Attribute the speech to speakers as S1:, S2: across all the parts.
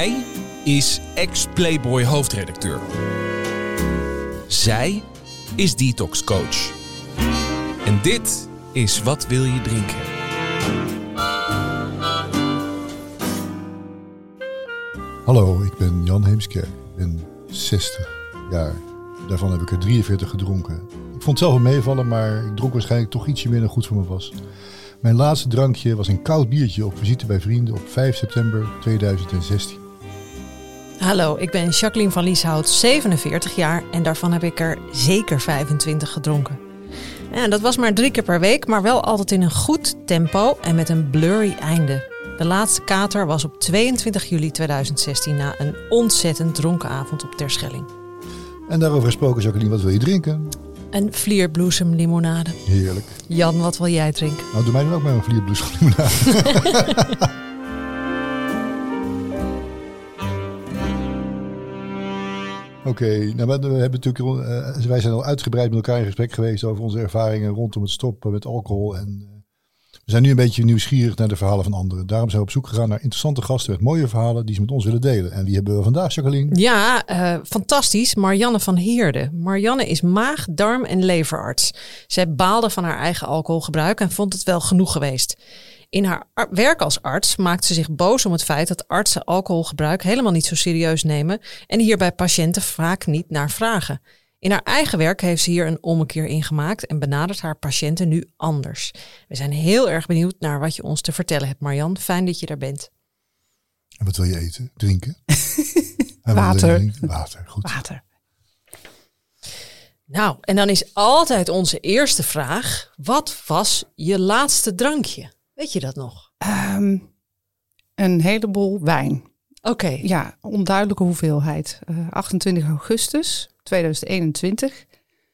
S1: Hij is ex-Playboy hoofdredacteur. Zij is detox coach. En dit is Wat wil je drinken?
S2: Hallo, ik ben Jan Heemskerk. Ik ben 60 jaar. Daarvan heb ik er 43 gedronken. Ik vond het zelf wel meevallen, maar ik dronk waarschijnlijk toch ietsje meer dan goed voor me was. Mijn laatste drankje was een koud biertje op visite bij vrienden op 5 september 2016.
S3: Hallo, ik ben Jacqueline van Lieshout, 47 jaar en daarvan heb ik er zeker 25 gedronken. Ja, dat was maar drie keer per week, maar wel altijd in een goed tempo en met een blurry einde. De laatste kater was op 22 juli 2016 na een ontzettend dronken avond op Terschelling.
S2: En daarover gesproken, Jacqueline, wat wil je drinken?
S3: Een vlierbloesemlimonade.
S2: Heerlijk.
S3: Jan, wat wil jij drinken?
S2: Nou, doe mij dan ook maar een vlierbloesemlimonade. Oké, nou, we hebben natuurlijk, uh, wij zijn al uitgebreid met elkaar in gesprek geweest over onze ervaringen rondom het stoppen met alcohol. En uh, we zijn nu een beetje nieuwsgierig naar de verhalen van anderen. Daarom zijn we op zoek gegaan naar interessante gasten met mooie verhalen die ze met ons willen delen. En wie hebben we vandaag, Jacqueline?
S3: Ja, uh, fantastisch. Marianne van Heerde. Marianne is maag, darm en leverarts. Zij baalde van haar eigen alcoholgebruik en vond het wel genoeg geweest. In haar werk als arts maakt ze zich boos om het feit dat artsen alcoholgebruik helemaal niet zo serieus nemen en hier bij patiënten vaak niet naar vragen. In haar eigen werk heeft ze hier een ommekeer in gemaakt en benadert haar patiënten nu anders. We zijn heel erg benieuwd naar wat je ons te vertellen hebt, Marjan. Fijn dat je daar bent.
S2: En wat wil je eten? Drinken?
S3: Water.
S2: Drinken? Water, goed.
S3: Water. Nou, en dan is altijd onze eerste vraag: wat was je laatste drankje? Weet je dat nog?
S4: Um, een heleboel wijn.
S3: Oké. Okay.
S4: Ja, onduidelijke hoeveelheid. Uh, 28 augustus 2021.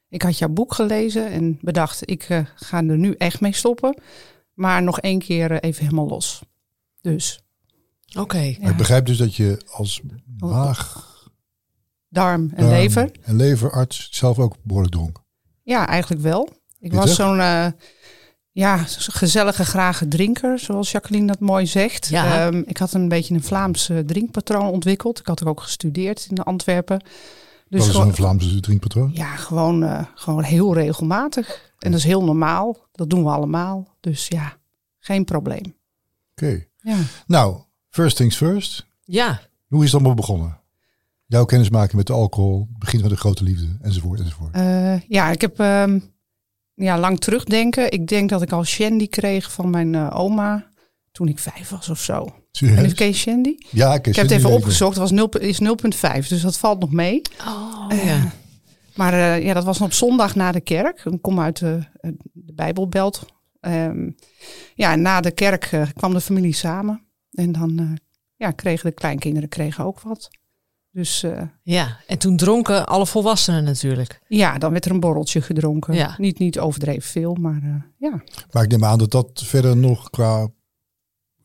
S4: Ik had jouw boek gelezen en bedacht, ik uh, ga er nu echt mee stoppen. Maar nog één keer uh, even helemaal los. Dus.
S3: Oké. Okay.
S2: Ja. Ik begrijp dus dat je als maag...
S4: Darm en darm lever.
S2: En leverarts zelf ook behoorlijk dronk.
S4: Ja, eigenlijk wel. Ik was zo'n uh, ja, gezellige, grage drinker, zoals Jacqueline dat mooi zegt.
S3: Ja.
S4: Um, ik had een beetje een Vlaams uh, drinkpatroon ontwikkeld. Ik had er ook gestudeerd in Antwerpen.
S2: Dus Wat is een Vlaamse drinkpatroon?
S4: Ja, gewoon, uh, gewoon heel regelmatig. En dat is heel normaal. Dat doen we allemaal. Dus ja, geen probleem.
S2: Oké. Okay.
S4: Ja.
S2: Nou, first things first.
S3: Ja.
S2: Hoe is het allemaal begonnen? Jouw kennismaking met de alcohol, begin van de grote liefde, enzovoort, enzovoort.
S4: Uh, ja, ik heb... Um, ja, lang terugdenken. Ik denk dat ik al shandy kreeg van mijn uh, oma toen ik vijf was of zo.
S2: Serieus?
S4: En ik ken shandy?
S2: Ja, ik,
S4: ik heb het even opgezocht. Het was 0, is 0,5, dus dat valt nog mee.
S3: Oh, uh, ja.
S4: Maar uh, ja, dat was op zondag na de kerk. Ik kom uit de, de Bijbelbelt. Um, ja, na de kerk uh, kwam de familie samen. En dan uh, ja, kregen de kleinkinderen kregen ook wat. Dus, uh,
S3: ja, en toen dronken alle volwassenen natuurlijk.
S4: Ja, dan werd er een borreltje gedronken.
S3: Ja.
S4: Niet, niet overdreven veel, maar uh, ja.
S2: Maar ik neem aan dat dat verder nog qua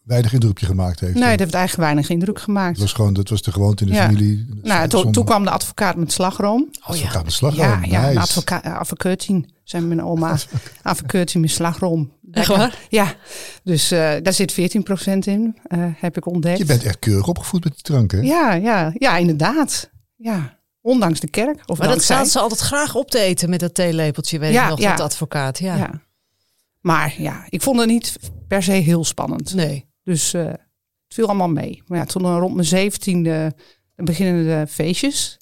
S2: weinig indrukje gemaakt heeft.
S4: Nee, dat heeft eigenlijk weinig indruk gemaakt.
S2: Dat was gewoon, dat was de gewoonte in de
S4: ja.
S2: familie.
S4: Nou, to, toen kwam de advocaat met slagroom.
S2: Advocaat oh, met slagroom,
S4: Ja, ja
S2: nice.
S4: een advocaat, advocaatien, zei mijn oma. advocaatien met slagroom.
S3: Echt waar?
S4: Ja, dus uh, daar zit 14% in, uh, heb ik ontdekt.
S2: Je bent echt keurig opgevoed met die drank, hè?
S4: Ja, ja, ja, inderdaad. Ja, ondanks de kerk. Of
S3: maar dat staat ze altijd graag op te eten met dat theelepeltje, weet
S4: Ja,
S3: ik nog,
S4: ja.
S3: dat advocaat. Ja.
S4: Ja. Maar ja, ik vond het niet per se heel spannend.
S3: Nee.
S4: Dus uh, het viel allemaal mee. Maar ja, toen rond mijn zeventiende beginnen de feestjes.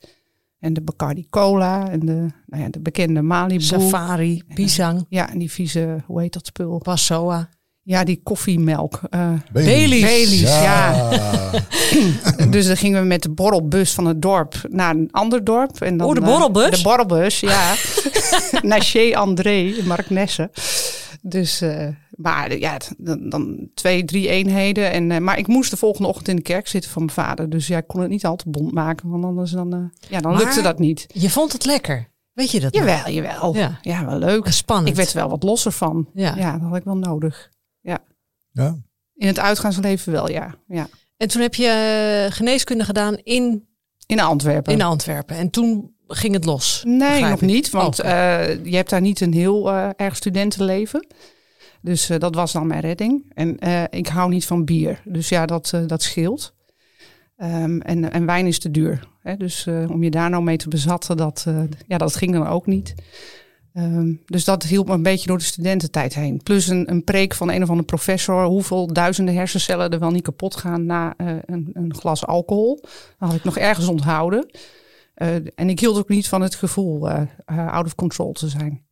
S4: En de Bacardi Cola en de, nou ja, de bekende Malibu.
S3: Safari, pisang,
S4: Ja, en die vieze, hoe heet dat spul?
S3: passoa.
S4: Ja, die koffiemelk. Uh,
S3: Baileys.
S4: Baileys, ja.
S2: ja.
S4: dus dan gingen we met de borrelbus van het dorp naar een ander dorp. En dan,
S3: Oh, de
S4: eh,
S3: borrelbus?
S4: de borrelbus, ja. naar Chez André in Marknesse. Dus, eh, maar ja, het- dan, dan twee, drie eenheden. En, eh, maar ik moest de volgende ochtend in de kerk zitten van mijn vader. Dus ja, ik kon het niet al te bond maken, want anders dan, eh, ja, dan
S3: Maar-
S4: lukte dat niet.
S3: Je vond het lekker. Weet je dat?
S4: Jawel, jawel.
S3: Ja.
S4: Ja, wel leuk.
S3: Spannend.
S4: Ik werd er wel wat losser van.
S3: Ja.
S4: Ja, dat had ik wel nodig.
S2: Ja.
S4: In het uitgaansleven wel, ja. ja.
S3: En toen heb je eh, geneeskunde gedaan in,
S4: In Antwerpen.
S3: in Antwerpen. En toen ging het los.
S4: Nee, nog
S3: ik.
S4: niet. Want
S3: Oh.
S4: eh, je hebt daar niet een heel eh, erg studentenleven. Dus eh, dat was dan mijn redding. En ik hou niet van bier. Dus ja, dat, dat scheelt. Ehm, en, en wijn is te duur. Hè? Dus om je daar nou mee te bezatten, dat, ja, dat ging dan ook niet. Ehm, dus dat hielp me een beetje door de studententijd heen. Plus een, een preek van een of andere professor. Hoeveel duizenden hersencellen er wel niet kapot gaan na een, een glas alcohol. Dat had ik nog ergens onthouden. Eh, en ik hield ook niet van het gevoel eh, eh, out of control te zijn.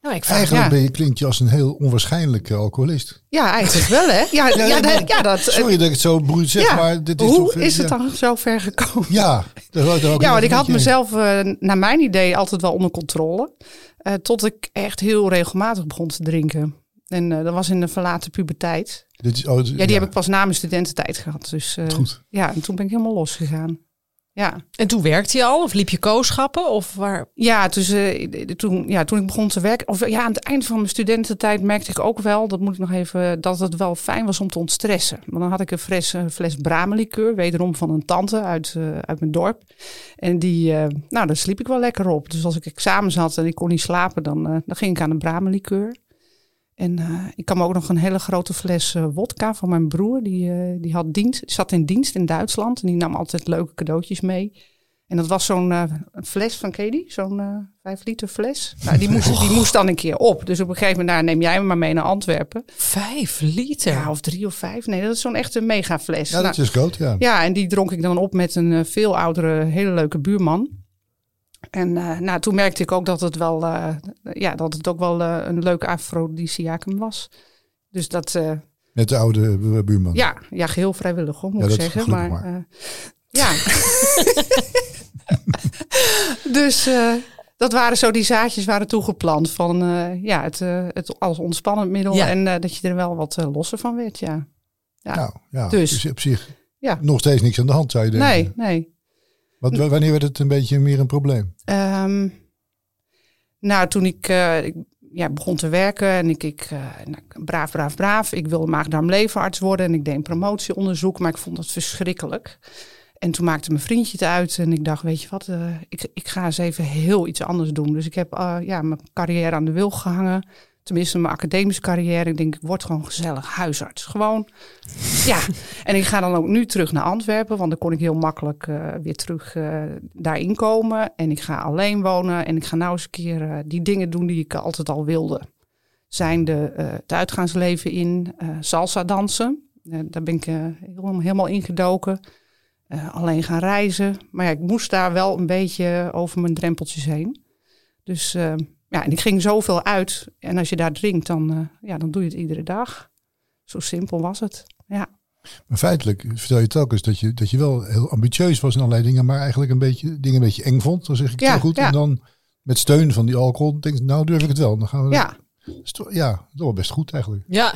S3: Nou, ik vraag
S2: Eigenlijk
S4: Ja.
S2: ben je, klinkt je als een heel onwaarschijnlijke alcoholist.
S4: Ja, eigenlijk wel hè. Ja, ja,
S2: Ja,
S4: dat- ja, dat,
S2: Sorry dat ik het zo bruut zeg,
S4: ja.
S2: maar dit is
S4: Hoe
S2: toch...
S4: is het dan zo ver gekomen?
S2: Ja, daar wou
S4: Ja, want ik had mezelf, naar mijn idee, altijd wel onder controle. Eh, tot ik echt heel regelmatig begon te drinken. En eh, dat was in de verlaten puberteit.
S2: Dit is, oh,
S4: Ja, die heb ik pas na mijn studententijd gehad. Dus eh,
S2: Goed.
S4: ja, en toen ben ik helemaal losgegaan. Ja,
S3: En toen werkte je al? Of liep je kooschappen? Of waar?
S4: ja, dus, toen, ja toen ik begon te werken, of ja, aan het eind van mijn studententijd merkte ik ook wel, dat moet ik nog even, dat het wel fijn was om te ontstressen. Want dan had ik een fles, een fles Bramelikeur, wederom van een tante uit, eh, uit mijn dorp. En die, eh, nou, daar sliep ik wel lekker op. Dus als ik examens had en ik kon niet slapen, dan, eh, dan ging ik aan de Bramelikeur. En eh, ik kan me ook nog een hele grote fles eh, wodka van mijn broer. Die, eh, die had dienst, die zat in dienst in Duitsland. En die nam altijd leuke cadeautjes mee. En dat was zo'n fles van, die? Zo'n vijf liter fles. Nou, die, moest, die moest dan een keer op. Dus op een gegeven moment, nou, neem jij me maar mee naar Antwerpen.
S3: Vijf liter.
S4: Ja, of drie of vijf. Nee, dat is zo'n echte mega fles.
S2: Ja, dat is groot, ja.
S4: Ja, en die dronk ik dan op met een veel oudere, hele leuke buurman. En eh, nou, toen merkte ik ook dat het wel, eh, ja, dat het ook wel eh, een leuk afrodisiacum was. Dus dat, eh,
S2: Met de oude bu- buurman.
S4: ja, ja, geheel vrijwillig hoor, moet
S2: Ja,
S4: ik zeggen. Maar,
S2: maar.
S4: eh, ja. dus eh, dat waren zo die zaadjes waren toegeplant van eh, ja, het, het als ontspannend middel.
S3: Ja.
S4: En dat je er wel wat losser van werd, ja. Ja.
S2: Nou, ja.
S4: Dus.
S2: Dus op zich
S4: Ja.
S2: nog steeds niks aan de hand, zou je denken.
S4: Nee, nee.
S2: Wanneer werd het een beetje meer een probleem?
S4: Ehm, nou, toen ik, eh, ik ja, begon te werken en ik, ik nou, braaf, braaf, braaf. Ik wilde maagdarmleverarts worden en ik deed promotieonderzoek, maar ik vond dat verschrikkelijk. En toen maakte mijn vriendje het uit en ik dacht, weet je wat, eh, ik, ik ga eens even heel iets anders doen. Dus ik heb ja, mijn carrière aan de wil gehangen. Tenminste, mijn academische carrière. Ik denk, ik word gewoon gezellig huisarts. Gewoon, ja. En ik ga dan ook nu terug naar Antwerpen, want dan kon ik heel makkelijk eh, weer terug eh, daarin komen. En ik ga alleen wonen en ik ga nou eens een keer eh, die dingen doen die ik altijd al wilde. Zijn de, het uitgaansleven in, salsa dansen. Daar ben ik helemaal ingedoken. Alleen gaan reizen. Maar ja, ik moest daar wel een beetje over mijn drempeltjes heen. Dus ja, en ik ging zoveel uit. En als je daar drinkt, dan, eh, ja, dan doe je het iedere dag. Zo simpel was het. Ja.
S2: Maar feitelijk vertel je telkens dat je, dat je wel heel ambitieus was in allerlei dingen, maar eigenlijk een beetje dingen een beetje eng vond. Dan zeg ik
S4: Ja,
S2: heel goed.
S4: ja.
S2: En dan met steun van die alcohol denk ik, nou durf ik het wel. Dan gaan we.
S4: Ja.
S2: Dat ja, dat wel best goed eigenlijk.
S3: Ja.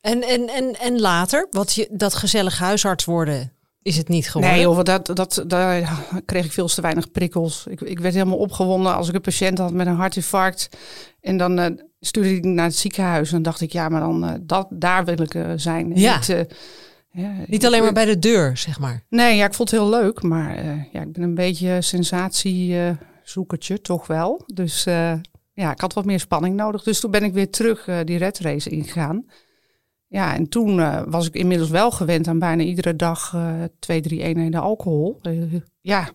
S3: En, en, en, en later, wat je, dat gezellig huisarts worden, is het niet geworden?
S4: Nee, joh, dat, dat, daar kreeg ik veel te weinig prikkels. Ik, ik werd helemaal opgewonden als ik een patiënt had met een hartinfarct. En dan eh, stuurde ik naar het ziekenhuis. En dan dacht ik, ja, maar dan eh, dat, daar wil ik eh, zijn.
S3: Ja.
S4: Niet, ja,
S3: Niet alleen maar bij de deur, zeg maar.
S4: Nee, ja, ik vond het heel leuk. Maar ja, ik ben een beetje sensatiezoekertje, toch wel. Dus ja, ik had wat meer spanning nodig. Dus toen ben ik weer terug die red race ingegaan. Ja, en toen eh, was ik inmiddels wel gewend aan bijna iedere dag eh, twee, drie eenheden alcohol. Eh, ja,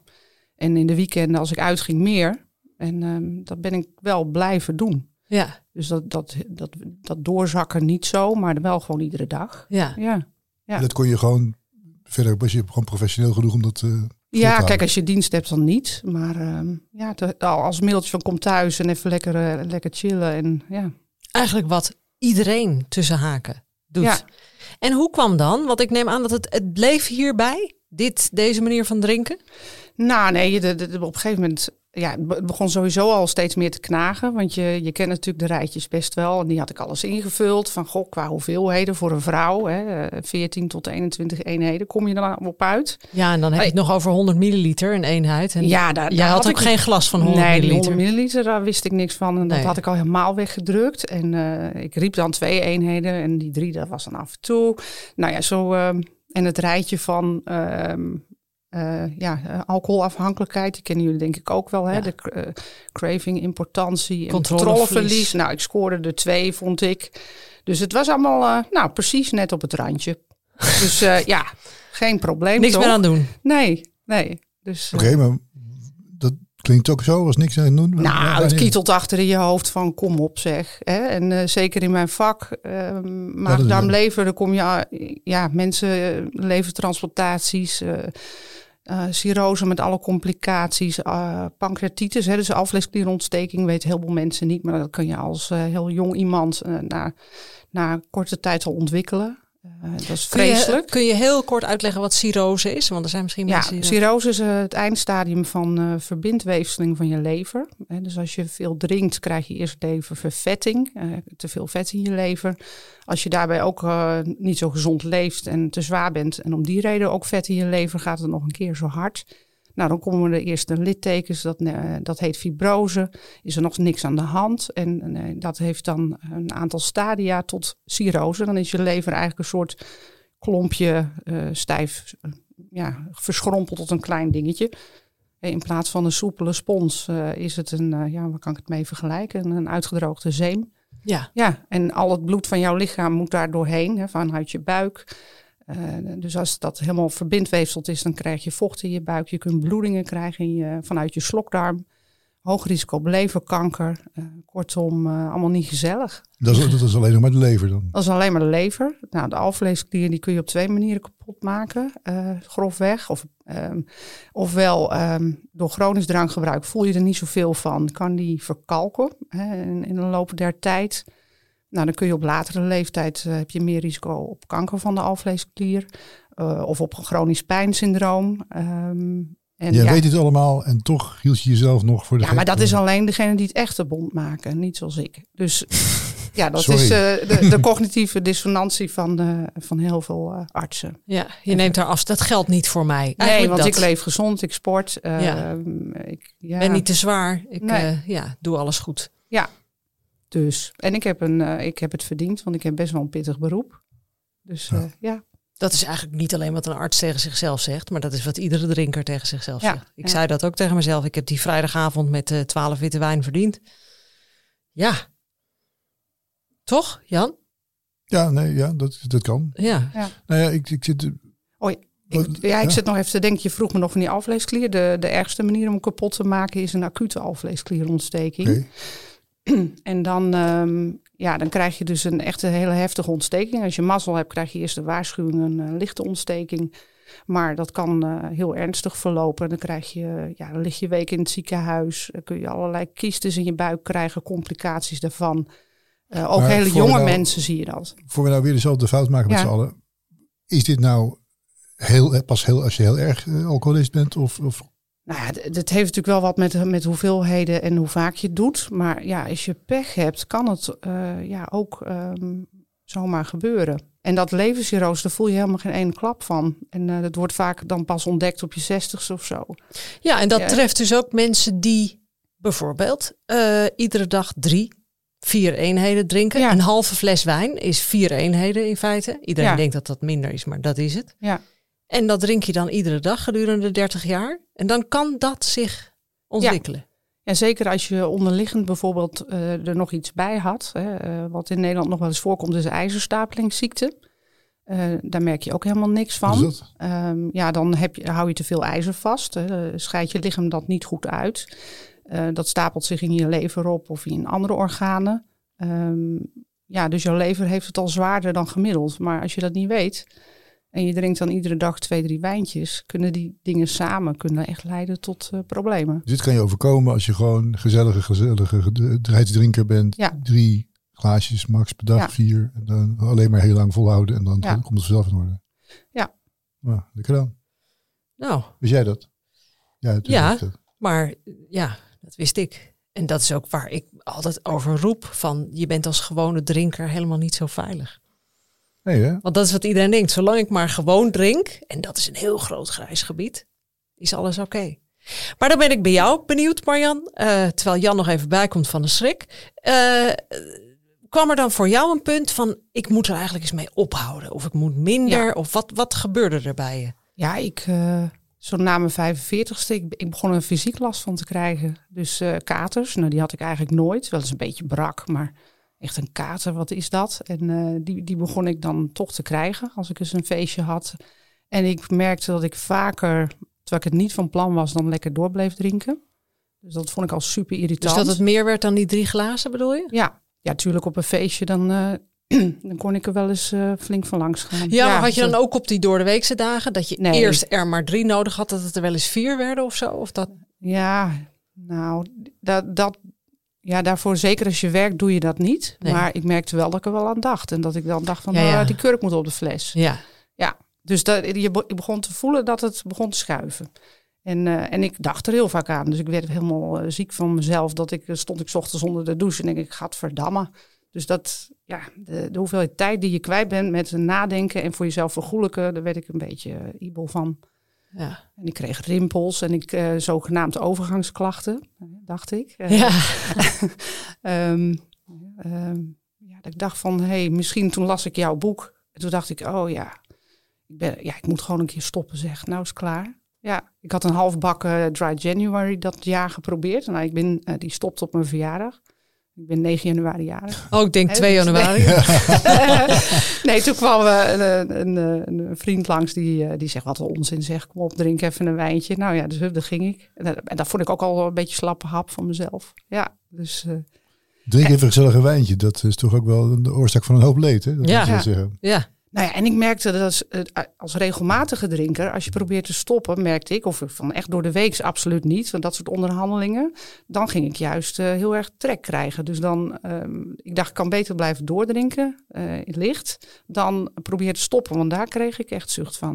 S4: en in de weekenden als ik uitging meer. En ehm, dat ben ik wel blijven doen.
S3: Ja,
S4: Dus dat, dat, dat, dat doorzakken niet zo, maar wel gewoon iedere dag.
S3: ja.
S4: Ja,
S2: Dat kon je gewoon verder was je gewoon professioneel genoeg om dat. eh,
S4: Ja, kijk, als je dienst hebt dan niet. Maar ehm, ja, te- al als middeltje van kom thuis en even lekker, lekker chillen. En, ja.
S3: Eigenlijk wat iedereen tussen haken doet.
S4: Ja.
S3: En hoe kwam dan? Want ik neem aan dat het, het bleef hierbij, dit, deze manier van drinken.
S4: Nou nee, de, de- de- op een gegeven moment ja, het be- het begon sowieso al steeds meer te knagen. Want je, je kent natuurlijk de rijtjes best wel. En die had ik alles ingevuld. Van goh, qua hoeveelheden voor een vrouw. Hè, eh, 14 tot 21 eenheden kom je dan op uit.
S3: Ja, en dan heb je het nog over 100 milliliter een eenheid. En
S4: ja, daar,
S3: jij
S4: daar
S3: had,
S4: had
S3: ook
S4: ik
S3: geen glas van 100
S4: nee,
S3: milliliter.
S4: 100 milliliter, daar wist ik niks van. En dat
S3: Nee.
S4: had ik al helemaal weggedrukt. En eh, ik riep dan twee eenheden. En die drie, dat was dan af en toe. Nou ja, zo... ehm, en het rijtje van... ehm, eh, ja, eh, alcoholafhankelijkheid, die kennen jullie denk ik ook wel. Hè?
S3: Ja.
S4: De eh, craving, importantie en
S3: Controleverlies.
S4: Nou, ik scoorde er twee, vond ik. Dus het was allemaal, nou, precies net op het randje. dus eh, ja, geen probleem
S3: Niks
S4: toch?
S3: meer aan doen.
S4: Nee, nee. Dus,
S2: Oké, maar dat klinkt ook zo als niks aan doen.
S4: nou, het kietelt achter in je hoofd van kom op zeg. Hè? En eh, zeker in mijn vak, eh maag,
S2: dat-
S4: darm, lever, dan kom je, ja, mensen, eh, levertransplantaties, eh cirrose met alle complicaties, eh, pancreatitis, hè, dus alvleesklierontsteking, weet heel veel mensen niet, maar dat kun je als eh, heel jong iemand na, na korte tijd al ontwikkelen. Eh, dat is
S3: Kun je,
S4: vreselijk.
S3: kun je heel kort uitleggen wat cirrose is? Want er zijn misschien
S4: Ja,
S3: mensen dat-
S4: cirrose is eh, het eindstadium van eh verbindweefseling van je lever. Dus als je veel drinkt, krijg je eerst leververvetting. te veel vet in je lever. Als je daarbij ook niet zo gezond leeft en te zwaar bent... en om die reden ook vet in je lever, gaat het nog een keer zo hard. Nou, dan komen de eerste littekens, dat, eh, dat heet fibrose. Is er nog niks aan de hand. En eh, dat heeft dan een aantal stadia tot cirrose. Dan is je lever eigenlijk een soort klompje eh, stijf ja, verschrompeld tot een klein dingetje. In plaats van een soepele spons is het een, ja, waar kan ik het mee vergelijken? Een uitgedroogde zeem.
S3: Ja,
S4: Ja, en al het bloed van jouw lichaam moet daar doorheen, hè, vanuit je buik. Eh, dus als dat helemaal verbindweefseld is, dan krijg je vocht in je buik. Je kunt bloedingen krijgen in je, vanuit je slokdarm. Hoog risico op leverkanker. Eh, kortom, eh, allemaal niet gezellig.
S2: Dat is, dat is alleen nog maar de lever dan.
S4: Dat is alleen maar de lever. Nou, de alvleesklier die kun je op twee manieren kapot maken, grofweg. Of, ehm, ofwel ehm, door chronisch drankgebruik voel je er niet zoveel van, kan die verkalken hè, in, in de loop der tijd. Nou, dan kun je op latere leeftijd eh, heb je meer risico op kanker van de alvleesklier eh, of op een chronisch pijnsyndroom. Ehm, en
S2: Jij
S4: ja,
S2: weet het allemaal en toch hield je jezelf nog voor de
S4: ja, maar dat is alleen degene die het echte bond maken, niet zoals ik. Dus ja, dat
S2: Sorry.
S4: is eh, de, de cognitieve dissonantie van, eh, van heel veel eh, artsen.
S3: ja, je neemt daar af. Dat geldt niet voor mij.
S4: Nee,
S3: Eigenlijk
S4: want
S3: dat.
S4: ik leef gezond, ik sport. eh,
S3: Ja.
S4: ik ja,
S3: ben niet te zwaar. Ik
S4: Nee.
S3: eh, ja, doe alles goed.
S4: Dus. En ik heb, een, eh, ik heb het verdiend, want ik heb best wel een pittig beroep. Dus
S2: Ja.
S4: ja, ja.
S3: Dat is eigenlijk niet alleen wat een arts tegen zichzelf zegt, maar dat is wat iedere drinker tegen zichzelf
S4: Ja,
S3: zegt. Ik
S4: ja.
S3: zei dat ook tegen mezelf. Ik heb die vrijdagavond met eh 12 witte wijn verdiend. Ja. Toch, Jan?
S2: Ja, nee, ja, dat, dat kan.
S3: Ja.
S2: Nou ja, ik, ik zit...
S4: Ik,
S2: Wat-
S4: ja, ik
S2: ja.
S4: zit nog even te denken, je vroeg me nog van die alvleesklier. De, de ergste manier om hem kapot te maken is een acute alvleesklierontsteking.
S2: Oké.
S4: En dan, ehm, ja, dan krijg je dus een echte hele heftige ontsteking. Als je mazzel hebt, krijg je eerst de waarschuwing een eh, lichte ontsteking. Maar dat kan eh, heel ernstig verlopen. Dan, krijg je, ja, dan lig je weken in het ziekenhuis. Dan kun je allerlei kiestes in je buik krijgen, complicaties daarvan. Eh, ook
S2: Maar
S4: hele jonge
S2: nou-
S4: mensen zie je dat.
S2: Voor we nou weer dezelfde fout maken met z'n allen. Is dit nou heel, pas heel, als je heel erg alcoholist bent? Of, of
S4: Nou ja, dat heeft natuurlijk wel wat met, met hoeveelheden en hoe vaak je het doet. Maar ja, als je pech hebt, kan het eh, ja, ook ehm, zomaar gebeuren. En dat levenscirrose, daar voel je helemaal geen ene klap van. En eh, dat wordt vaak dan pas ontdekt op je zestigste of zo.
S3: Ja, en dat
S4: Ja.
S3: treft dus ook mensen die bijvoorbeeld eh, iedere dag drie, vier eenheden drinken.
S4: Ja.
S3: Een halve fles wijn is vier eenheden in feite. Iedereen
S4: Ja.
S3: denkt dat dat minder is, maar dat is het.
S4: Ja.
S3: En dat drink je dan iedere dag gedurende 30 jaar. En dan kan dat zich ontwikkelen.
S4: En zeker als je onderliggend bijvoorbeeld eh, er nog iets bij had. Hè, eh, wat in Nederland nog wel eens voorkomt, is ijzerstapelingsziekte. Eh, daar merk je ook helemaal niks van.
S2: dat?
S4: Ehm, ja, dan heb je, hou je te veel ijzer vast. Hè. Scheidt je lichaam dat niet goed uit. Eh, dat stapelt zich in je lever op of in andere organen. Ehm, ja, dus jouw lever heeft het al zwaarder dan gemiddeld. Maar als je dat niet weet en je drinkt dan iedere dag twee, drie wijntjes, kunnen die dingen samen kunnen echt leiden tot eh, problemen.
S2: Dit kan je overkomen als je gewoon gezellige, gezellige drinker bent.
S4: Ja.
S2: Drie glaasjes max per dag,
S4: Ja.
S2: vier. En dan alleen maar heel lang volhouden en dan
S4: Ja.
S2: komt het vanzelf in orde.
S4: Ja.
S2: Nou, lekker dan.
S3: Nou,
S2: Wist jij dat? Ja, natuurlijk
S3: Ja. maar ja, Dat wist ik. En dat is ook waar ik altijd over roep van je bent als gewone drinker helemaal niet zo veilig.
S2: Nee, hè?
S3: Want dat is wat iedereen denkt. Zolang ik maar gewoon drink, en dat is een heel groot grijs gebied, is alles oké. Maar dan ben ik bij jou benieuwd, Marjan. Eh, terwijl Jan nog even bijkomt van de schrik. Eh, kwam er dan voor jou een punt van ik moet er eigenlijk eens mee ophouden? Of ik moet minder?
S4: Ja.
S3: Of wat, wat gebeurde er bij je?
S4: Ja, ik, eh, zo na mijn 45ste, ik, ik begon er fysiek last van te krijgen. Dus eh, katers, nou die had ik eigenlijk nooit. Wel eens een beetje brak, maar echt een kater, wat is dat? En eh, die, die begon ik dan toch te krijgen als ik eens een feestje had. En ik merkte dat ik vaker, terwijl ik het niet van plan was, dan lekker door bleef drinken. Dus dat vond ik al super
S3: Dus
S4: irritant.
S3: dat het meer werd dan die drie glazen, bedoel je?
S4: Ja, ja, natuurlijk op een feestje dan, eh, dan kon ik er wel eens eh, flink van langs gaan.
S3: Ja, maar had je
S4: zo-
S3: dan ook op die doordeweekse dagen dat je
S4: Nee.
S3: eerst er maar drie nodig had, dat het er wel eens vier werden of zo? Of dat...
S4: Ja, nou, dat, dat, ja, daarvoor zeker als je werkt doe je dat niet.
S3: Nee.
S4: Maar ik merkte wel dat ik er wel aan dacht. En dat ik dan dacht van,
S3: Ja,
S4: nou,
S3: ja.
S4: die kurk moet op de fles.
S3: Ja.
S4: Dus dat, je, be- ik begon te voelen dat het begon te schuiven. En, eh, en ik dacht er heel vaak aan. Dus ik werd helemaal eh, ziek van mezelf. Dat ik, eh, stond ik 's ochtends onder de douche en denk ik, gadverdamme. Dus dat, ja, de, de hoeveelheid tijd die je kwijt bent met nadenken en voor jezelf vergoelijken, daar werd ik een beetje uh, ibel van.
S3: Ja.
S4: En ik kreeg rimpels en ik uh, zogenaamd overgangsklachten, dacht ik. Uh,
S3: Ja.
S4: um, um, ja, dat ik dacht van, hé, hey, misschien toen las ik jouw boek. En toen dacht ik, oh ja, ik, ben, ja, ik moet gewoon een keer stoppen, zeg. Nou is klaar. Ja, ik had een half bak uh, Dry January dat jaar geprobeerd. Nou, ik ben, uh, die stopt op mijn verjaardag. Ik ben 9 januari jarig.
S3: Oh, ik denk 2 januari.
S4: Nee, nee toen kwam uh, een, een, een, vriend langs die, die zegt, wat een onzin zeg, kom op, drink even een wijntje. Nou ja, dus daar ging ik. En dat, en dat vond ik ook al een beetje slappe hap van mezelf. Ja, dus...
S2: Drink even een gezellig een wijntje. Dat is toch ook wel de oorzaak van een hoop leed, hè? Dat
S3: ja.
S2: ja. Zeggen.
S4: ja. Nou ja, en ik merkte dat als, als regelmatige drinker, als je probeert te stoppen, merkte ik, of van echt door de week absoluut niet, van dat soort onderhandelingen, dan ging ik juist uh, heel erg trek krijgen. Dus dan, um, ik dacht, ik kan beter blijven doordrinken, uh, licht, dan probeer te stoppen, want daar kreeg ik echt zucht van.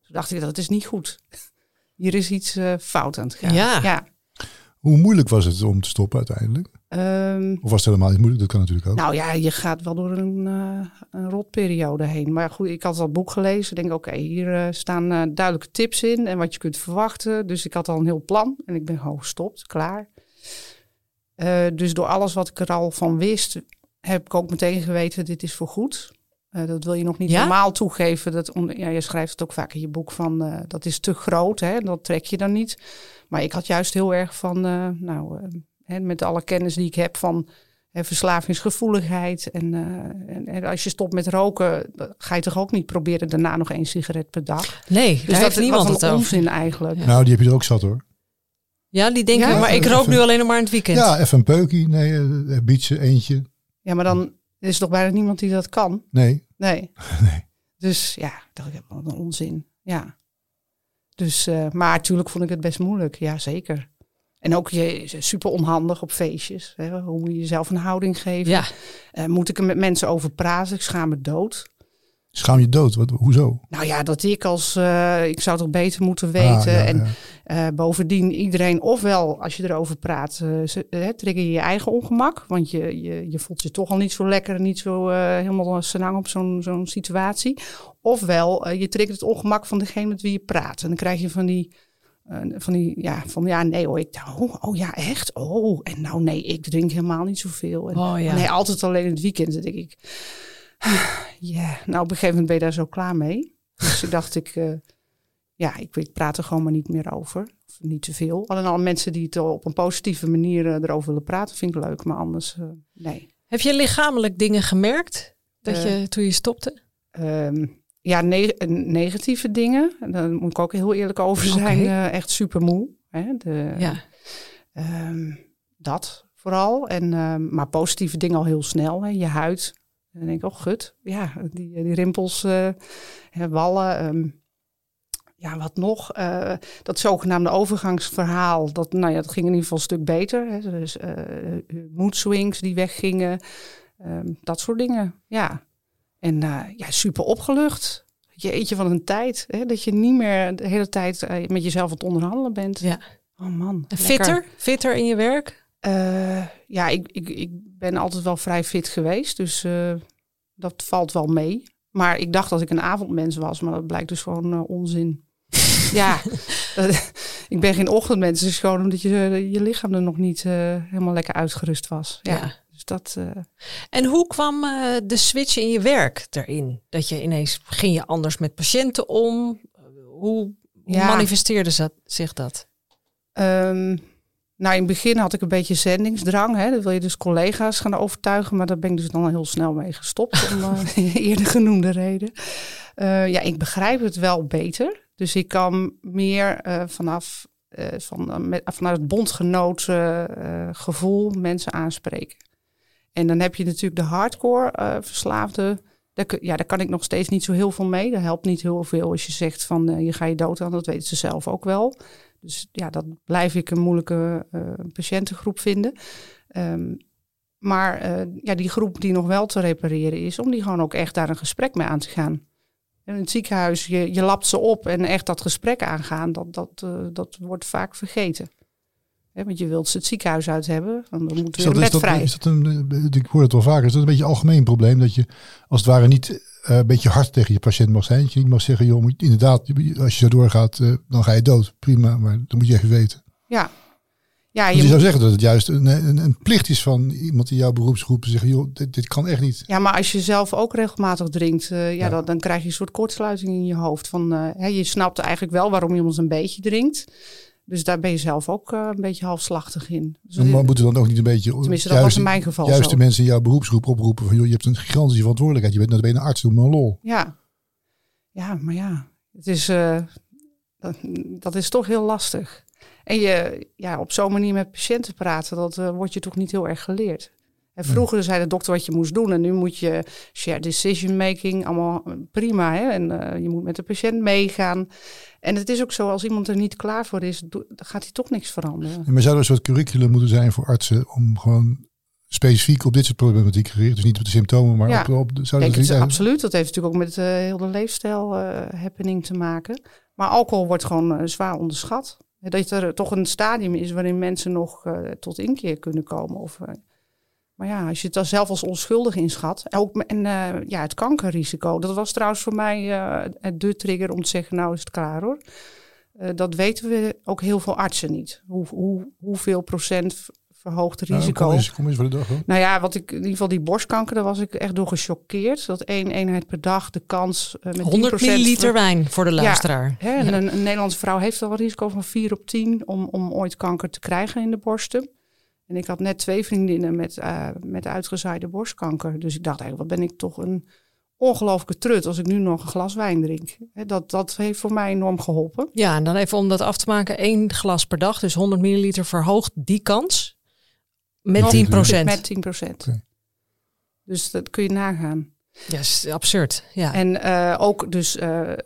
S4: Toen dacht ik, dat is niet goed. Hier is iets uh, fout aan het gaan.
S3: Ja.
S4: ja.
S2: Hoe moeilijk was het om te stoppen uiteindelijk?
S4: Um,
S2: of was het helemaal niet moeilijk? Dat kan natuurlijk ook.
S4: Nou ja, je gaat wel door een, uh, een rotperiode heen. Maar goed, ik had dat boek gelezen. Ik denk, oké, okay, hier uh, staan uh, duidelijke tips in en wat je kunt verwachten. Dus ik had al een heel plan en ik ben gewoon gestopt, klaar. Eh, dus door alles wat ik er al van wist, heb ik ook meteen geweten, dit is voor goed. Uh, dat wil je nog niet
S3: ja?
S4: normaal toegeven. Dat, ja, je schrijft het ook vaak in je boek van uh, dat is te groot, hè, dat trek je dan niet. Maar ik had juist heel erg van, uh, nou, hè, met alle kennis die ik heb van hè, verslavingsgevoeligheid. En, eh, en, en, als je stopt met roken, ga je toch ook niet proberen daarna nog één sigaret per dag.
S3: Nee,
S4: dus
S3: daar
S4: dat
S3: heeft niemand
S4: was
S3: het
S4: een
S3: over.
S4: onzin eigenlijk.
S2: Ja. Nou, die heb je er ook zat hoor.
S3: Ja, die denken,
S4: Ja?
S3: maar ik rook nu alleen nog maar in het weekend.
S2: Ja, even een peukie. Nee, uh, bietje, eentje.
S4: Ja, maar dan is er toch bijna niemand die dat kan.
S2: Nee.
S4: Nee.
S2: nee.
S4: Dus ja, dat is een onzin. Ja. Dus, uh, maar natuurlijk vond ik het best moeilijk. Ja, zeker. En ook je super onhandig op feestjes. Hè? Hoe moet je jezelf een houding geven?
S3: Ja.
S4: Uh, moet ik er met mensen over praten? Ik schaam me dood.
S2: Schaam je dood? Wat, hoezo?
S4: Nou ja, dat ik als... Uh, ik zou toch beter moeten weten.
S2: Ah, ja,
S4: en
S2: ja.
S4: bovendien iedereen... Ofwel, als je erover praat, trigger je je eigen ongemak. Want je, je, je voelt je toch al niet zo lekker... niet zo helemaal senang op zo'n zo'n situatie. Ofwel, je triggert het ongemak van degene met wie je praat. En dan krijg je van die... Uh, van die, ja, van ja, nee hoor, ik oh, oh ja, echt? Oh, en nou nee, ik drink helemaal niet zoveel. En,
S3: oh, ja.
S4: Nee, altijd alleen in het weekend, dan denk ik. Ja, yeah. nou op een gegeven moment ben je daar zo klaar mee. Dus ik dacht, ik, uh, ja, ik, ik praat er gewoon maar niet meer over. Of niet te veel. Alleen al mensen die het op een positieve manier uh, erover willen praten, vind ik leuk, maar anders, uh, nee.
S3: Heb je lichamelijk dingen gemerkt dat je, toen je stopte?
S4: Um, ja, ne negatieve dingen. Daar moet ik ook heel eerlijk over zijn. Okay. Uh, echt super moe. Hè? De,
S3: ja.
S4: Um, dat vooral. En, um, maar positieve dingen al heel snel. Hè? Je huid. En dan denk ik, oh gut. Ja, die, die rimpels, uh, wallen. ja, wat nog? Uh, dat zogenaamde overgangsverhaal. Dat, nou ja, dat ging in ieder geval een stuk beter. Hè? Dus mood swings die weggingen. dat soort dingen, ja. En uh, ja, super opgelucht. Je eetje van een tijd. Hè, dat je niet meer de hele tijd uh, met jezelf aan het onderhandelen bent.
S3: Ja.
S4: Oh man.
S3: En
S4: lekker.
S3: fitter? Fitter in je werk?
S4: Eh, ja, ik, ik, ik ben altijd wel vrij fit geweest, dus eh, dat valt wel mee. Maar ik dacht dat ik een avondmens was, maar dat blijkt dus gewoon eh, onzin. ja, ik ben geen ochtendmens. Het is gewoon omdat je, je lichaam er nog niet eh, helemaal lekker uitgerust was. Ja,
S3: Ja.
S4: Dus dat... eh,
S3: En hoe kwam eh, de switch in je werk erin? Dat je ineens, ging je anders met patiënten om? Hoe, hoe
S4: Ja.
S3: manifesteerde zich dat?
S4: Ehm, nou, in het begin had ik een beetje zendingsdrang. Hè. Dan wil je dus collega's gaan overtuigen. Maar daar ben ik dus dan heel snel mee gestopt. om eh, eerder genoemde reden. Ja, ik begrijp het wel beter. Dus ik kan meer vanaf van, met, vanuit het bondgenoot gevoel mensen aanspreken. En dan heb je natuurlijk de hardcore eh verslaafde. Daar, ja, daar kan ik nog steeds niet zo heel veel mee. Dat helpt niet heel veel als je zegt van eh, je ga je dood aan. Dat weten ze zelf ook wel. Dus ja, dat blijf ik een moeilijke eh, patiëntengroep vinden. Ehm, maar ja, die groep die nog wel te repareren is, om die gewoon ook echt daar een gesprek mee aan te gaan. In het ziekenhuis, je, je lapt ze op en echt dat gesprek aangaan, dat, dat, dat wordt vaak vergeten. Want je wilt ze het ziekenhuis uit hebben, dan moet
S2: Is
S4: weer
S2: dat,
S4: een
S2: is, dat,
S4: vrij.
S2: is dat een, eh, ik hoor het wel vaker, is dat een beetje een algemeen probleem dat je als het ware niet eh, een beetje hard tegen je patiënt mag zijn. Dat je niet mag zeggen, joh, moet, inderdaad, als je zo doorgaat, eh, dan ga je dood. Prima, maar dat moet je even weten.
S4: Ja, ja
S2: je, zou zeggen dat het juist een, een, een plicht is van iemand in jouw beroepsgroep zeggen, joh, dit, dit kan echt niet.
S4: Ja, maar als je zelf ook regelmatig drinkt, ja,
S2: Ja.
S4: Dan, dan krijg je een soort kortsluiting in je hoofd. Van, hè, je snapt eigenlijk wel waarom iemand een beetje drinkt. Dus daar ben je zelf ook eh, een beetje halfslachtig in. Dus
S2: Maar moeten we dan ook niet een beetje
S4: tenminste, dat was in mijn geval
S2: juist
S4: zo.
S2: de mensen in jouw beroepsgroep oproepen van, joh, je hebt een gigantische verantwoordelijkheid. Je bent net een arts, doe maar een lol.
S4: Ja. ja, maar ja, het is, eh, dat, dat is toch heel lastig. En je, ja, op zo'n manier met patiënten praten, dat eh, wordt je toch niet heel erg geleerd. En vroeger zei de dokter wat je moest doen en nu moet je share decision making, allemaal prima. Hè? En eh, je moet met de patiënt meegaan. En het is ook zo, als iemand er niet klaar voor is, dan gaat hij toch niks veranderen.
S2: En maar zou er een soort curriculum moeten zijn voor artsen om gewoon specifiek op dit soort problematiek gericht, dus niet op de symptomen, maar
S4: Ja.
S2: op, op zou
S4: Kijk,
S2: dat niet
S4: absoluut. Dat heeft natuurlijk ook met eh heel de leefstijl eh, happening te maken. Maar alcohol wordt gewoon eh, zwaar onderschat. Eh, Dat er toch een stadium is waarin mensen nog eh, tot inkeer kunnen komen. Of, eh, maar ja, als je het dan zelf als onschuldig inschat. En Ook, en eh, ja, het kankerrisico. Dat was trouwens voor mij eh, de trigger om te zeggen, nou is het klaar hoor. Eh, dat weten we ook heel veel artsen niet. Hoe, hoe, hoeveel procent verhoogd
S2: Nou,
S4: risico.
S2: kom, eens, kom eens voor de dag. Hoor.
S4: Nou ja, wat ik in ieder geval die borstkanker, daar was ik echt door gechoqueerd. Dat één eenheid per dag de kans met
S3: 100
S4: 10%
S3: milliliter wijn voor de
S4: Ja,
S3: luisteraar.
S4: En een, een Nederlandse vrouw heeft al een risico van 4 op 10 om, om ooit kanker te krijgen in de borsten. En ik had net twee vriendinnen met, eh, met uitgezaaide borstkanker. Dus ik dacht eigenlijk, wat ben ik toch een ongelooflijke trut als ik nu nog een glas wijn drink. Hè, dat, dat heeft voor mij enorm geholpen.
S3: Ja, en dan even om dat af te maken. één glas per dag, dus 100 milliliter verhoogt die kans met
S4: Nog
S3: 10 procent.
S4: Met 10 procent. Dus dat kun je nagaan.
S3: Ja, is absurd. Ja.
S4: En eh, ook dus eh, eh,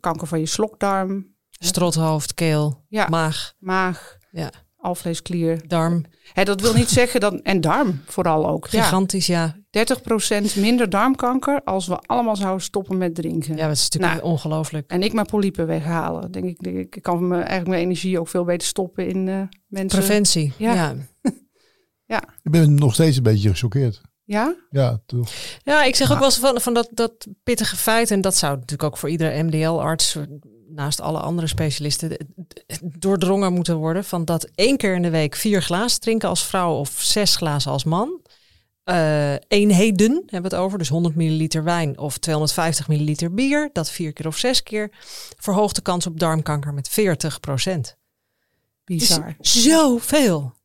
S4: kanker van je slokdarm,
S3: Strothoofd, keel,
S4: Ja.
S3: maag,
S4: maag,
S3: Ja.
S4: Alvleesklier.
S3: darm.
S4: Hè, dat wil niet zeggen dat. En darm vooral ook. Ja,
S3: Gigantisch, ja.
S4: 30% minder darmkanker als we allemaal zouden stoppen met drinken.
S3: Ja, dat is natuurlijk
S4: Nou.
S3: ongelooflijk.
S4: En ik maar polypen weghalen. Denk ik, denk ik, ik kan me, eigenlijk mijn energie ook veel beter stoppen in eh, mensen.
S3: Preventie.
S4: Ja.
S3: Ja.
S2: Ik ben nog steeds een beetje gechoqueerd.
S4: Ja?
S2: Ja, toch.
S3: Ja, ik zeg ook wel eens van, van dat, dat pittige feit, en dat zou natuurlijk ook voor iedere MDL-arts, naast alle andere specialisten, doordrongen moeten worden. Van dat één keer in de week vier glazen drinken als vrouw of zes glazen als man. Eh eenheden hebben we het over, dus 100 milliliter wijn of 250 milliliter bier. Dat vier keer of zes keer. Verhoogt de kans op darmkanker met 40 procent.
S4: Bizar.
S3: Zoveel.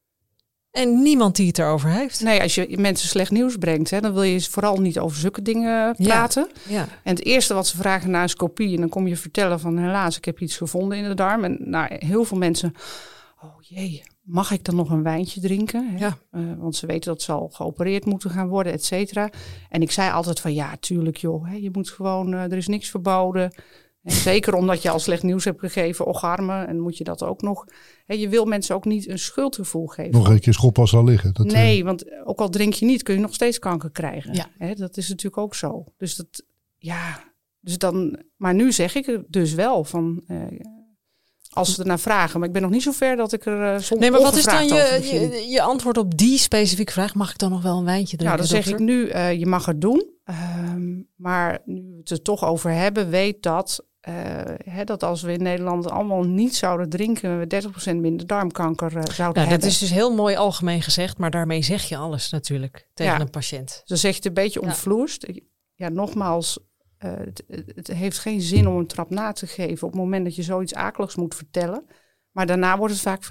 S3: En niemand die het erover heeft.
S4: Nee, als je mensen slecht nieuws brengt, hè, dan wil je vooral niet over zulke dingen praten.
S3: Ja.
S4: En het eerste wat ze vragen na is kopie. En dan kom je vertellen van helaas, ik heb iets gevonden in de darm. En nou, heel veel mensen, oh jee, mag ik dan nog een wijntje drinken? Hè?
S3: Ja.
S4: Eh, want ze weten dat ze al geopereerd moeten gaan worden, et cetera. En ik zei altijd van ja, tuurlijk joh, hè, je moet gewoon, eh, er is niks verboden. En zeker omdat je al slecht nieuws hebt gegeven, ocharmen. En moet je dat ook nog. Hè, je wil mensen ook niet een schuldgevoel geven.
S2: Nog een keer schoppas al liggen. Dat, eh,
S4: Nee, want ook al drink je niet, kun je nog steeds kanker krijgen.
S3: Ja.
S4: Hè, dat is natuurlijk ook zo. Dus dat, ja, dus dan, maar nu zeg ik het dus wel van, eh, Als ze ernaar vragen. Maar ik ben nog niet zo ver dat ik er uh, soms
S3: Nee, maar wat is dan je, je, je antwoord op die specifieke vraag? Mag ik dan nog wel een wijntje drinken?
S4: Nou, dan zeg ik nu, eh, je mag het doen. Ehm, maar nu we het er toch over hebben, weet dat, eh, hè, dat als we in Nederland allemaal niet zouden drinken, we 30% minder darmkanker eh, zouden
S3: Nou, dat
S4: hebben.
S3: is dus heel mooi algemeen gezegd, maar daarmee zeg je alles natuurlijk tegen
S4: Ja.
S3: een patiënt.
S4: Dus dan zeg je het een beetje
S3: Ja.
S4: ontvloerst. Ja, nogmaals, eh, het, het heeft geen zin om een trap na te geven op het moment dat je zoiets akeligs moet vertellen. Maar daarna wordt het vaak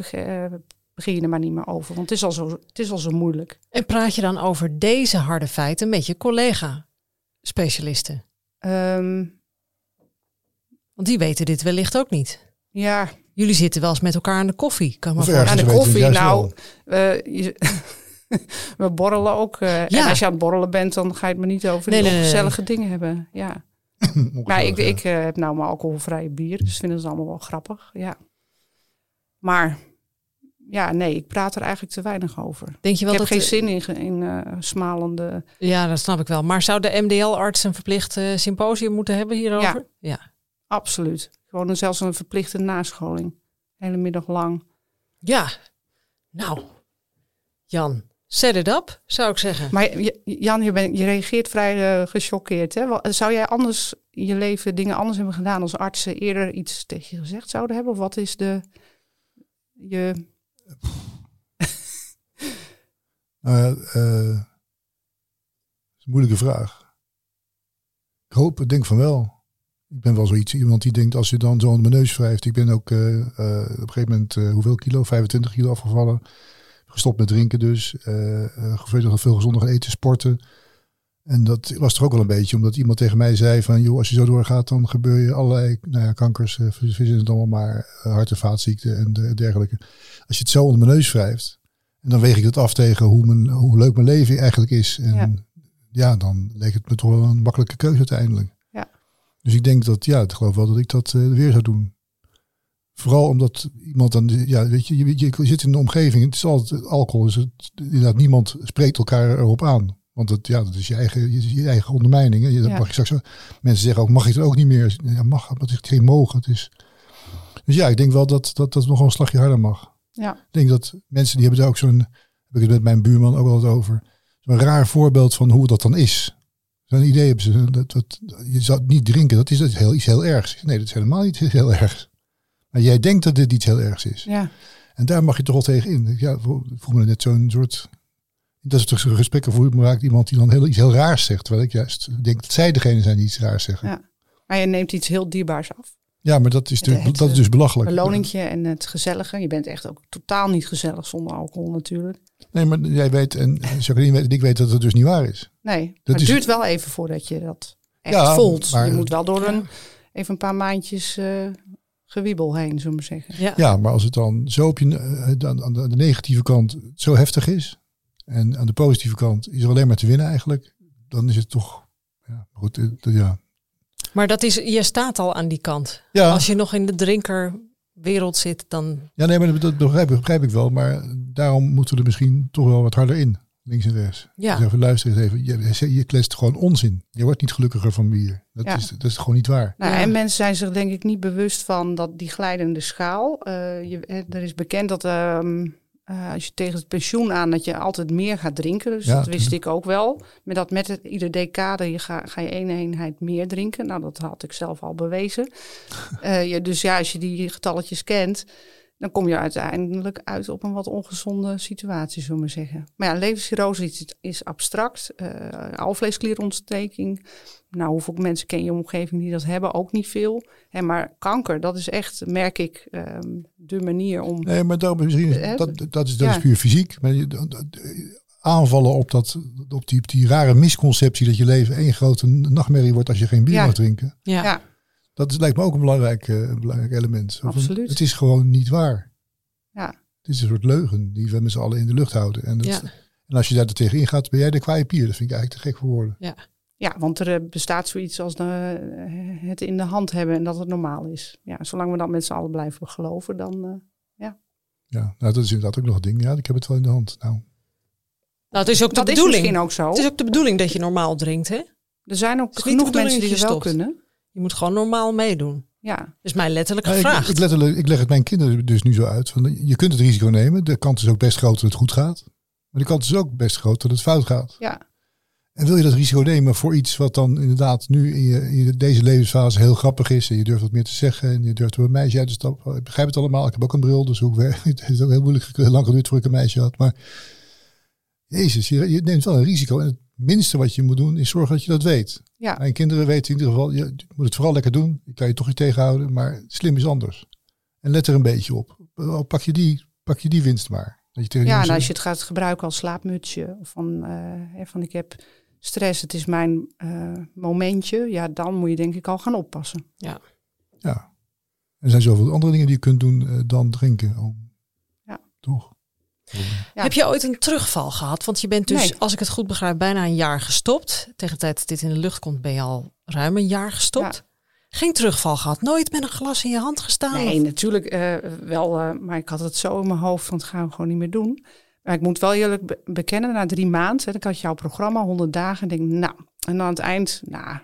S4: begin je er maar niet meer over, want het is al zo, het is al zo moeilijk.
S3: En praat je dan over deze harde feiten met je collega-specialisten?
S4: Ehm,
S3: Want die weten dit wellicht ook niet.
S4: ja,
S3: Jullie zitten wel eens met elkaar aan de koffie. Kan me voorstellen.
S4: aan de koffie, nou, eh, je- we borrelen ook. eh,
S3: Ja.
S4: En als je aan het borrelen bent, dan ga je het maar niet over
S3: Nee,
S4: die
S3: nee, nee,
S4: gezellige dingen hebben. Ja. Maar ik, ik eh, heb nou mijn alcoholvrije bier, dus vinden ze allemaal wel grappig. Ja. Maar ja, nee, ik praat er eigenlijk te weinig over.
S3: Denk je
S4: Ik
S3: wel
S4: heb
S3: dat
S4: geen
S3: de-
S4: zin in, in eh, smalende.
S3: Ja, dat snap ik wel. Maar zou de MDL-arts een verplicht symposium moeten hebben hierover? Ja.
S4: Absoluut. Gewoon een, zelfs een verplichte nascholing. Hele middag lang.
S3: Ja. Nou, Jan, set it up, zou ik zeggen.
S4: Maar Jan, je, bent, je reageert vrij eh, gechoqueerd. Hè? Zou jij anders in je leven dingen anders hebben gedaan als artsen eerder iets tegen je gezegd zouden hebben? Of wat is de. Je,
S2: Nou ja, eh, dat is een moeilijke vraag. Ik hoop, ik denk van wel. Ik ben wel zoiets, iemand die denkt als je dan zo onder mijn neus wrijft. Ik ben ook eh, eh, op een gegeven moment, eh, hoeveel kilo? 25 kilo afgevallen. Gestopt met drinken dus. veel, veel gezonder gaan eten, sporten. En dat was er ook wel een beetje, omdat iemand tegen mij zei van... joh, als je zo doorgaat, dan gebeur je allerlei nou ja, kankers, verzinnen het allemaal maar, hart- en vaatziekten en de- dergelijke. Als je het zo onder mijn neus wrijft, en dan weeg ik het af tegen hoe, mijn, hoe leuk mijn leven eigenlijk is. En ja.
S4: Ja.
S2: dan leek het me toch wel een makkelijke keuze uiteindelijk. Dus ik denk dat, ja, ik geloof wel dat ik dat eh, weer zou doen. Vooral omdat iemand dan, ja, weet je, je, je zit in de omgeving, het is altijd alcohol, dus het, inderdaad, niemand spreekt elkaar erop aan. Want het, ja, dat is je eigen, je, je eigen ondermijning. Hè. Je, dat
S4: Ja.
S2: mag je straks, mensen zeggen ook, mag je het ook niet meer? Ja, mag, maar het is geen mogen. Het is, dus ja, ik denk wel dat dat, dat nog wel een slagje harder mag.
S4: ja.
S2: Ik denk dat mensen die hebben daar ook zo'n, heb ik het met mijn buurman ook altijd over, zo'n raar voorbeeld van hoe dat dan is. Zo'n idee hebben ze, dat, dat, je zou het niet drinken, dat is, dat is heel, iets heel ergs. Nee, dat is helemaal niet heel ergs. Maar jij denkt dat dit iets heel ergs is.
S4: ja.
S2: En daar mag je toch wel tegen in. Ja, voel me net zo'n soort, dat is toch gesprekken me raakt iemand die dan heel, iets heel raars zegt. Terwijl ik juist denk dat zij degene zijn die iets raars zeggen. Ja.
S4: Maar je neemt iets heel dierbaars af.
S2: Maar dat is,
S4: Het-
S2: natuurlijk,
S4: het,
S2: dat is dus belachelijk.
S4: Beloningje en het gezellige. Je bent echt ook totaal niet gezellig zonder alcohol natuurlijk.
S2: Nee, maar jij weet, en Jacqueline weet, en ik weet dat het dus niet waar is.
S4: Nee, maar
S2: is-
S4: het duurt wel even voordat je dat echt
S2: Ja,
S4: voelt.
S2: maar-
S4: je moet wel door een, even een paar maandjes eh, gewiebel heen, zullen we maar zeggen.
S3: Ja.
S2: Ja, maar als het dan zo op je, eh, aan, aan de negatieve kant zo heftig is. En aan de positieve kant is er alleen maar te winnen eigenlijk. Dan is het toch, ja, goed, eh, ja.
S3: Maar dat is, je staat al aan die kant.
S2: Ja,
S3: Als je nog in de drinkerwereld zit, dan...
S2: ja nee, maar dat, begrijp, ik- begrijp ik wel. Maar daarom moeten we er misschien toch wel wat harder in. Links en rechts.
S3: Ja.
S2: Dus even luister eens even. Je, je kletst gewoon onzin. Je wordt niet gelukkiger van bier. Dat,
S4: Ja.
S2: is, dat is gewoon niet waar.
S4: Nou,
S3: Ja.
S4: En mensen zijn zich denk ik niet bewust van dat die glijdende schaal. eh, je, eh, er is bekend dat ehm, eh, als je tegen het pensioen aan dat je altijd meer gaat drinken. Dus
S2: Ja,
S4: dat wist ik ook wel. Maar dat met het, ieder decade je ga, ga je één eenheid meer drinken. Nou, dat had ik zelf al bewezen. Eh, dus ja, als je die getalletjes kent, dan kom je uiteindelijk uit op een wat ongezonde situatie, zullen we zeggen. Maar ja, levenscirrose is, is abstract. Eh alvleesklierontsteking. Nou, hoeveel mensen ken je in je omgeving die dat hebben? Ook niet veel. Hè, maar kanker, dat is echt, merk ik, ehm, de manier om...
S2: Nee, maar daarom misschien,
S4: Eh,
S2: dat, dat, is, dat
S4: ja.
S2: is puur fysiek. Maar je, dat- dat- aanvallen op, dat, op die, die rare misconceptie dat je leven één grote nachtmerrie wordt als je geen bier
S4: Ja.
S2: mag drinken.
S3: Ja.
S4: Ja.
S2: Dat is, lijkt me ook een belangrijk, eh, een belangrijk element.
S4: Absoluut.
S2: Het is gewoon niet waar.
S4: Ja.
S2: Het is een soort leugen die we met z'n allen in de lucht houden. En, dat,
S3: Ja.
S2: en als je daar er tegen ingaat, ben jij de kwaaie pier. Dat vind ik eigenlijk te gek voor woorden.
S4: Ja, want er eh, bestaat zoiets als de, eh, het in de hand hebben en dat het normaal is. Ja, zolang we dat met z'n allen blijven geloven, dan... eh,
S2: Ja, nou, dat is inderdaad ook nog een ding. Ja, ik heb het wel in de hand. Nou,
S3: Nou, het is ook de
S4: dat is
S3: bedoeling.
S4: misschien ook zo.
S3: Het is ook de bedoeling dat je normaal drinkt, hè?
S4: Er zijn ook genoeg mensen die
S3: dat je
S4: wel
S3: stopt.
S4: kunnen.
S3: Je moet gewoon normaal meedoen.
S4: Ja,
S3: Dus mij letterlijk
S2: Ja, ik, letterlijk, ik leg het mijn kinderen dus nu zo uit. Van, je kunt het risico nemen. De kans is ook best groot dat het goed gaat. Maar de kans is ook best groot dat het fout gaat.
S4: ja,
S2: En wil je dat risico nemen voor iets wat dan inderdaad nu in, je, in deze levensfase heel grappig is. En je durft wat meer te zeggen. En je durft door een meisje uit te stappen. Ik begrijp het allemaal. Ik heb ook een bril. Dus hoe ik, het is ook heel moeilijk heel lang geduurd voor ik een meisje had. Maar Jezus, je, je neemt wel een risico. En het minste wat je moet doen is zorgen dat je dat weet.
S4: ja.
S2: Mijn kinderen weten in ieder geval, je moet het vooral lekker doen. Ik kan je toch niet tegenhouden, maar slim is anders. En let er een beetje op. Oh, Pak je die, pak je die winst maar. Dat je tegen
S4: Ja, en als je het gaat gebruiken als slaapmutsje, of van, eh, van ik heb stress, het is mijn eh, momentje, ja, dan moet je denk ik al gaan oppassen.
S2: Ja. Er zijn zoveel andere dingen die je kunt doen eh, dan drinken. Oh.
S4: Ja.
S2: Toch?
S4: Ja.
S3: Heb je ooit een terugval gehad? Want je bent dus,
S4: Nee.
S3: als ik het goed begrijp, bijna een jaar gestopt. Tegen de tijd dat dit in de lucht komt, ben je al ruim een jaar gestopt. Geen terugval gehad? Nooit met een glas in je hand gestaan?
S4: Nee,
S3: Of-
S4: natuurlijk eh, wel, eh, maar ik had het zo in mijn hoofd van het gaan we gewoon niet meer doen. Maar ik moet wel eerlijk be- bekennen, na drie maanden, hè, ik had jouw programma, 100 dagen, en denk nou, en dan aan het eind, nou,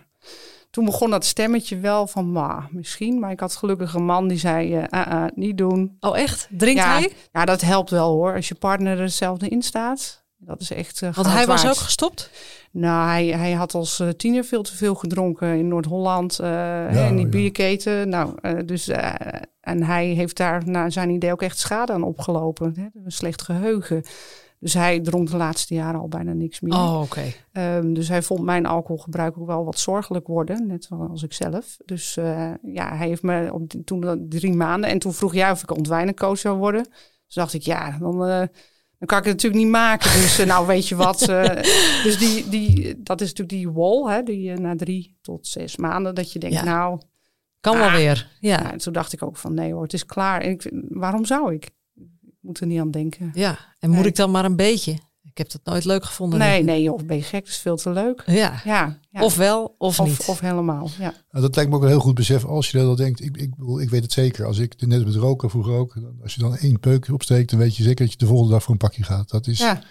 S4: toen begon dat stemmetje wel van, ma, misschien, maar ik had gelukkig een man die zei, ah, niet doen.
S3: Oh echt? Drinkt
S4: ja,
S3: hij?
S4: Ja, dat helpt wel hoor, als je partner er hetzelfde in staat. Dat is echt.
S3: Want
S4: goud
S3: hij was
S4: waard.
S3: ook gestopt?
S4: Nou, hij, hij had als tiener veel te veel gedronken in Noord-Holland. eh, hè, in die
S2: ja.
S4: bierketen. Nou, dus, eh, en hij heeft daar naar zijn idee ook echt schade aan opgelopen. Hè? Een slecht geheugen. Dus hij dronk de laatste jaren al bijna niks meer.
S3: Oh, oké.
S4: Ehm, dus hij vond mijn alcoholgebruik ook wel wat zorgelijk worden, net zoals ik zelf. Dus eh, ja, hij heeft me op toen drie maanden en toen vroeg jij of ik ontwijnencoach zou worden. Dus dacht ik, ja, dan, eh, dan kan ik het natuurlijk niet maken. Dus eh, nou, weet je wat. dus die, die, dat is natuurlijk die wall, hè, die na drie tot zes maanden, dat je denkt,
S3: Ja.
S4: nou,
S3: Kan wel
S4: Ah.
S3: weer. Ja.
S4: ja. en toen dacht ik ook van, nee hoor, het is klaar. En ik, waarom zou ik? Moet er niet aan denken.
S3: ja. En moet
S4: Nee.
S3: ik dan maar een beetje? Ik heb dat nooit leuk gevonden.
S4: Nee, nee, joh, ben je gek? Dat is veel te leuk.
S3: Ja.
S4: Ja, ja.
S3: Of wel, of, niet.
S4: of, of helemaal, ja.
S2: Nou, dat lijkt me ook een heel goed besef als je dat denkt. Ik, ik, bedoel, ik weet het zeker. Als ik net met roken vroeger ook. Als je dan één peuk opsteekt, dan weet je zeker dat je de volgende dag voor een pakje gaat. Dat is,
S4: Ja,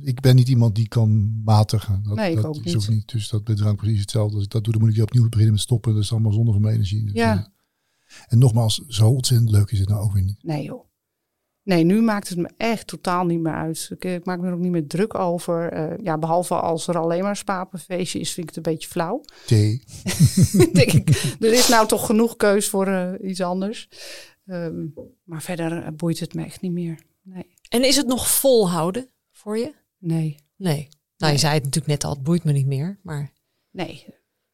S2: Ik ben niet iemand die kan matigen. Dat,
S4: Nee, ik
S2: dat
S4: ook
S2: is
S4: niet.
S2: ook niet. Dus dat bij drank precies hetzelfde. Als ik dat doe, dan moet ik weer opnieuw beginnen met stoppen. Dat is allemaal zonde van mijn energie. Dus,
S4: Ja.
S2: eh, En nogmaals, zo ontzettend leuk is het nou ook weer niet.
S4: nee joh. Nee, nu maakt het me echt totaal niet meer uit. Ik, ik maak me er ook niet meer druk over. Eh, ja, behalve als er alleen maar spapenfeestje is, vind ik het een beetje flauw.
S2: Thee.
S4: Denk ik, er is nou toch genoeg keus voor eh, iets anders. Ehm, maar verder eh, boeit het me echt niet meer. Nee.
S3: En is het nog volhouden voor je?
S4: Nee.
S3: Nee. Nou, je
S4: Nee.
S3: zei het natuurlijk net al, het boeit me niet meer. Maar
S4: Nee.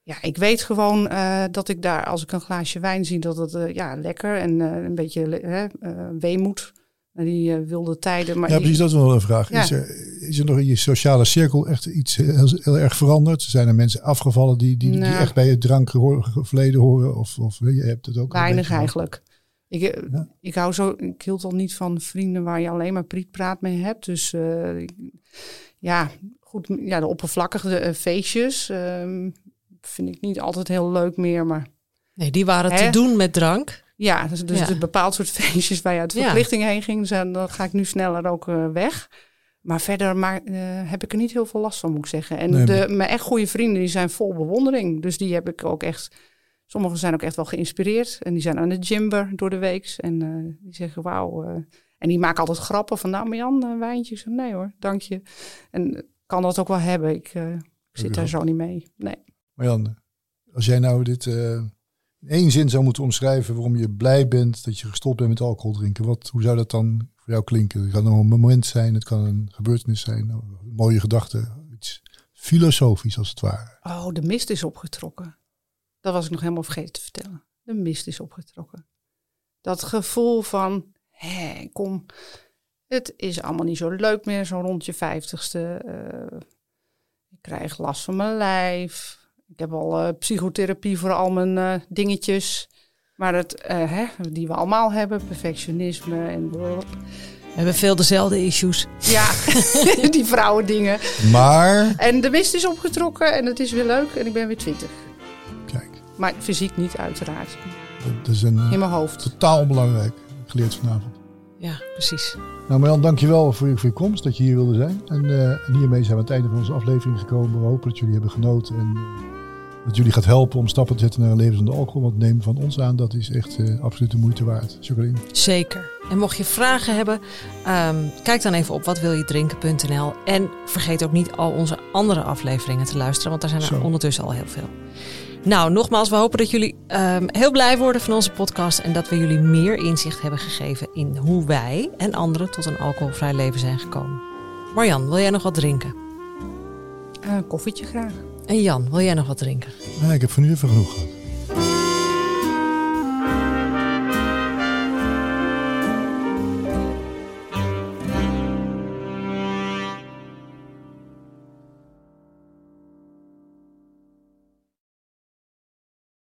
S4: Ja, ik weet gewoon eh, dat ik daar, als ik een glaasje wijn zie, dat het eh, ja, lekker en eh, een beetje hè, eh, weemoed. Naar Die eh, wilde tijden. Maar
S2: Ja,
S4: die-
S2: precies. Dat is wel een vraag.
S4: Ja.
S2: Is, er, is er nog in je sociale cirkel echt iets heel, heel erg veranderd? Zijn er mensen afgevallen die, die, die
S4: Nou.
S2: echt bij het drankverleden horen? Of, of je hebt het ook een
S4: Weinig eigenlijk. Ik, eh,
S2: Ja.
S4: ik hou zo, ik hield al niet van vrienden waar je alleen maar prietpraat mee hebt. Dus eh, ja, goed, ja, de oppervlakkige feestjes ehm, vind ik niet altijd heel leuk meer. Maar
S3: nee, die waren
S4: Hè?
S3: te doen met drank.
S4: Ja, dus, dus
S3: Ja.
S4: een bepaald soort feestjes waar je uit
S3: Ja.
S4: verplichting heen ging, zijn, dan ga ik nu sneller ook eh, weg. Maar verder maar, eh, heb ik er niet heel veel last van, moet ik zeggen. En
S2: Nee,
S4: de,
S2: maar-
S4: mijn echt goede vrienden, die zijn vol bewondering. Dus die heb ik ook echt... Sommigen zijn ook echt wel geïnspireerd. En die zijn aan de gymber door de week. En eh, die zeggen, wauw. eh. en die maken altijd grappen van, nou Marjan, een wijntje. Ik zeg, nee hoor, dank je. En kan dat ook wel hebben. Ik, eh, ik zit daar zo niet mee. Nee.
S2: Maar Jan, als jij nou dit eh, één zin zou moeten omschrijven waarom je blij bent dat je gestopt bent met alcohol drinken, wat, hoe zou dat dan voor jou klinken? Het kan een moment zijn, het kan een gebeurtenis zijn, een mooie gedachte, iets filosofisch als het ware.
S4: Oh, de mist is opgetrokken. Dat was ik nog helemaal vergeten te vertellen. De mist is opgetrokken. Dat gevoel van, hé, kom, het is allemaal niet zo leuk meer, zo rond je vijftigste. eh ik krijg last van mijn lijf. Ik heb al eh, psychotherapie voor al mijn eh, dingetjes. Maar het, eh, hè, die we allemaal hebben, perfectionisme en
S3: We hebben veel dezelfde issues.
S4: ja, die vrouwendingen.
S2: Maar,
S4: En de mist is opgetrokken en het is weer leuk en ik ben weer twintig.
S2: kijk,
S4: Maar fysiek niet, uiteraard.
S2: dat is een,
S4: In mijn hoofd.
S2: totaal onbelangrijk geleerd vanavond.
S3: Ja, precies.
S2: Nou Marjan, dankjewel voor je, voor je komst, dat je hier wilde zijn. En, eh, en hiermee zijn we aan het einde van onze aflevering gekomen. We hopen dat jullie hebben genoten en dat jullie gaat helpen om stappen te zetten naar een leven zonder alcohol. Want neem van ons aan, dat is echt eh, absoluut de moeite waard. Jacqueline?
S3: Zeker. En mocht je vragen hebben, ehm, kijk dan even op watwiljedrinken.nl. En vergeet ook niet al onze andere afleveringen te luisteren, want daar zijn er
S2: Zo.
S3: ondertussen al heel veel. Nou, nogmaals, we hopen dat jullie ehm, heel blij worden van onze podcast en dat we jullie meer inzicht hebben gegeven in hoe wij en anderen tot een alcoholvrij leven zijn gekomen. Marjan, wil jij nog wat drinken?
S4: Eh, Een koffietje graag.
S3: En Jan, wil jij nog wat drinken?
S2: Nou, ik heb voor nu even genoeg gehad.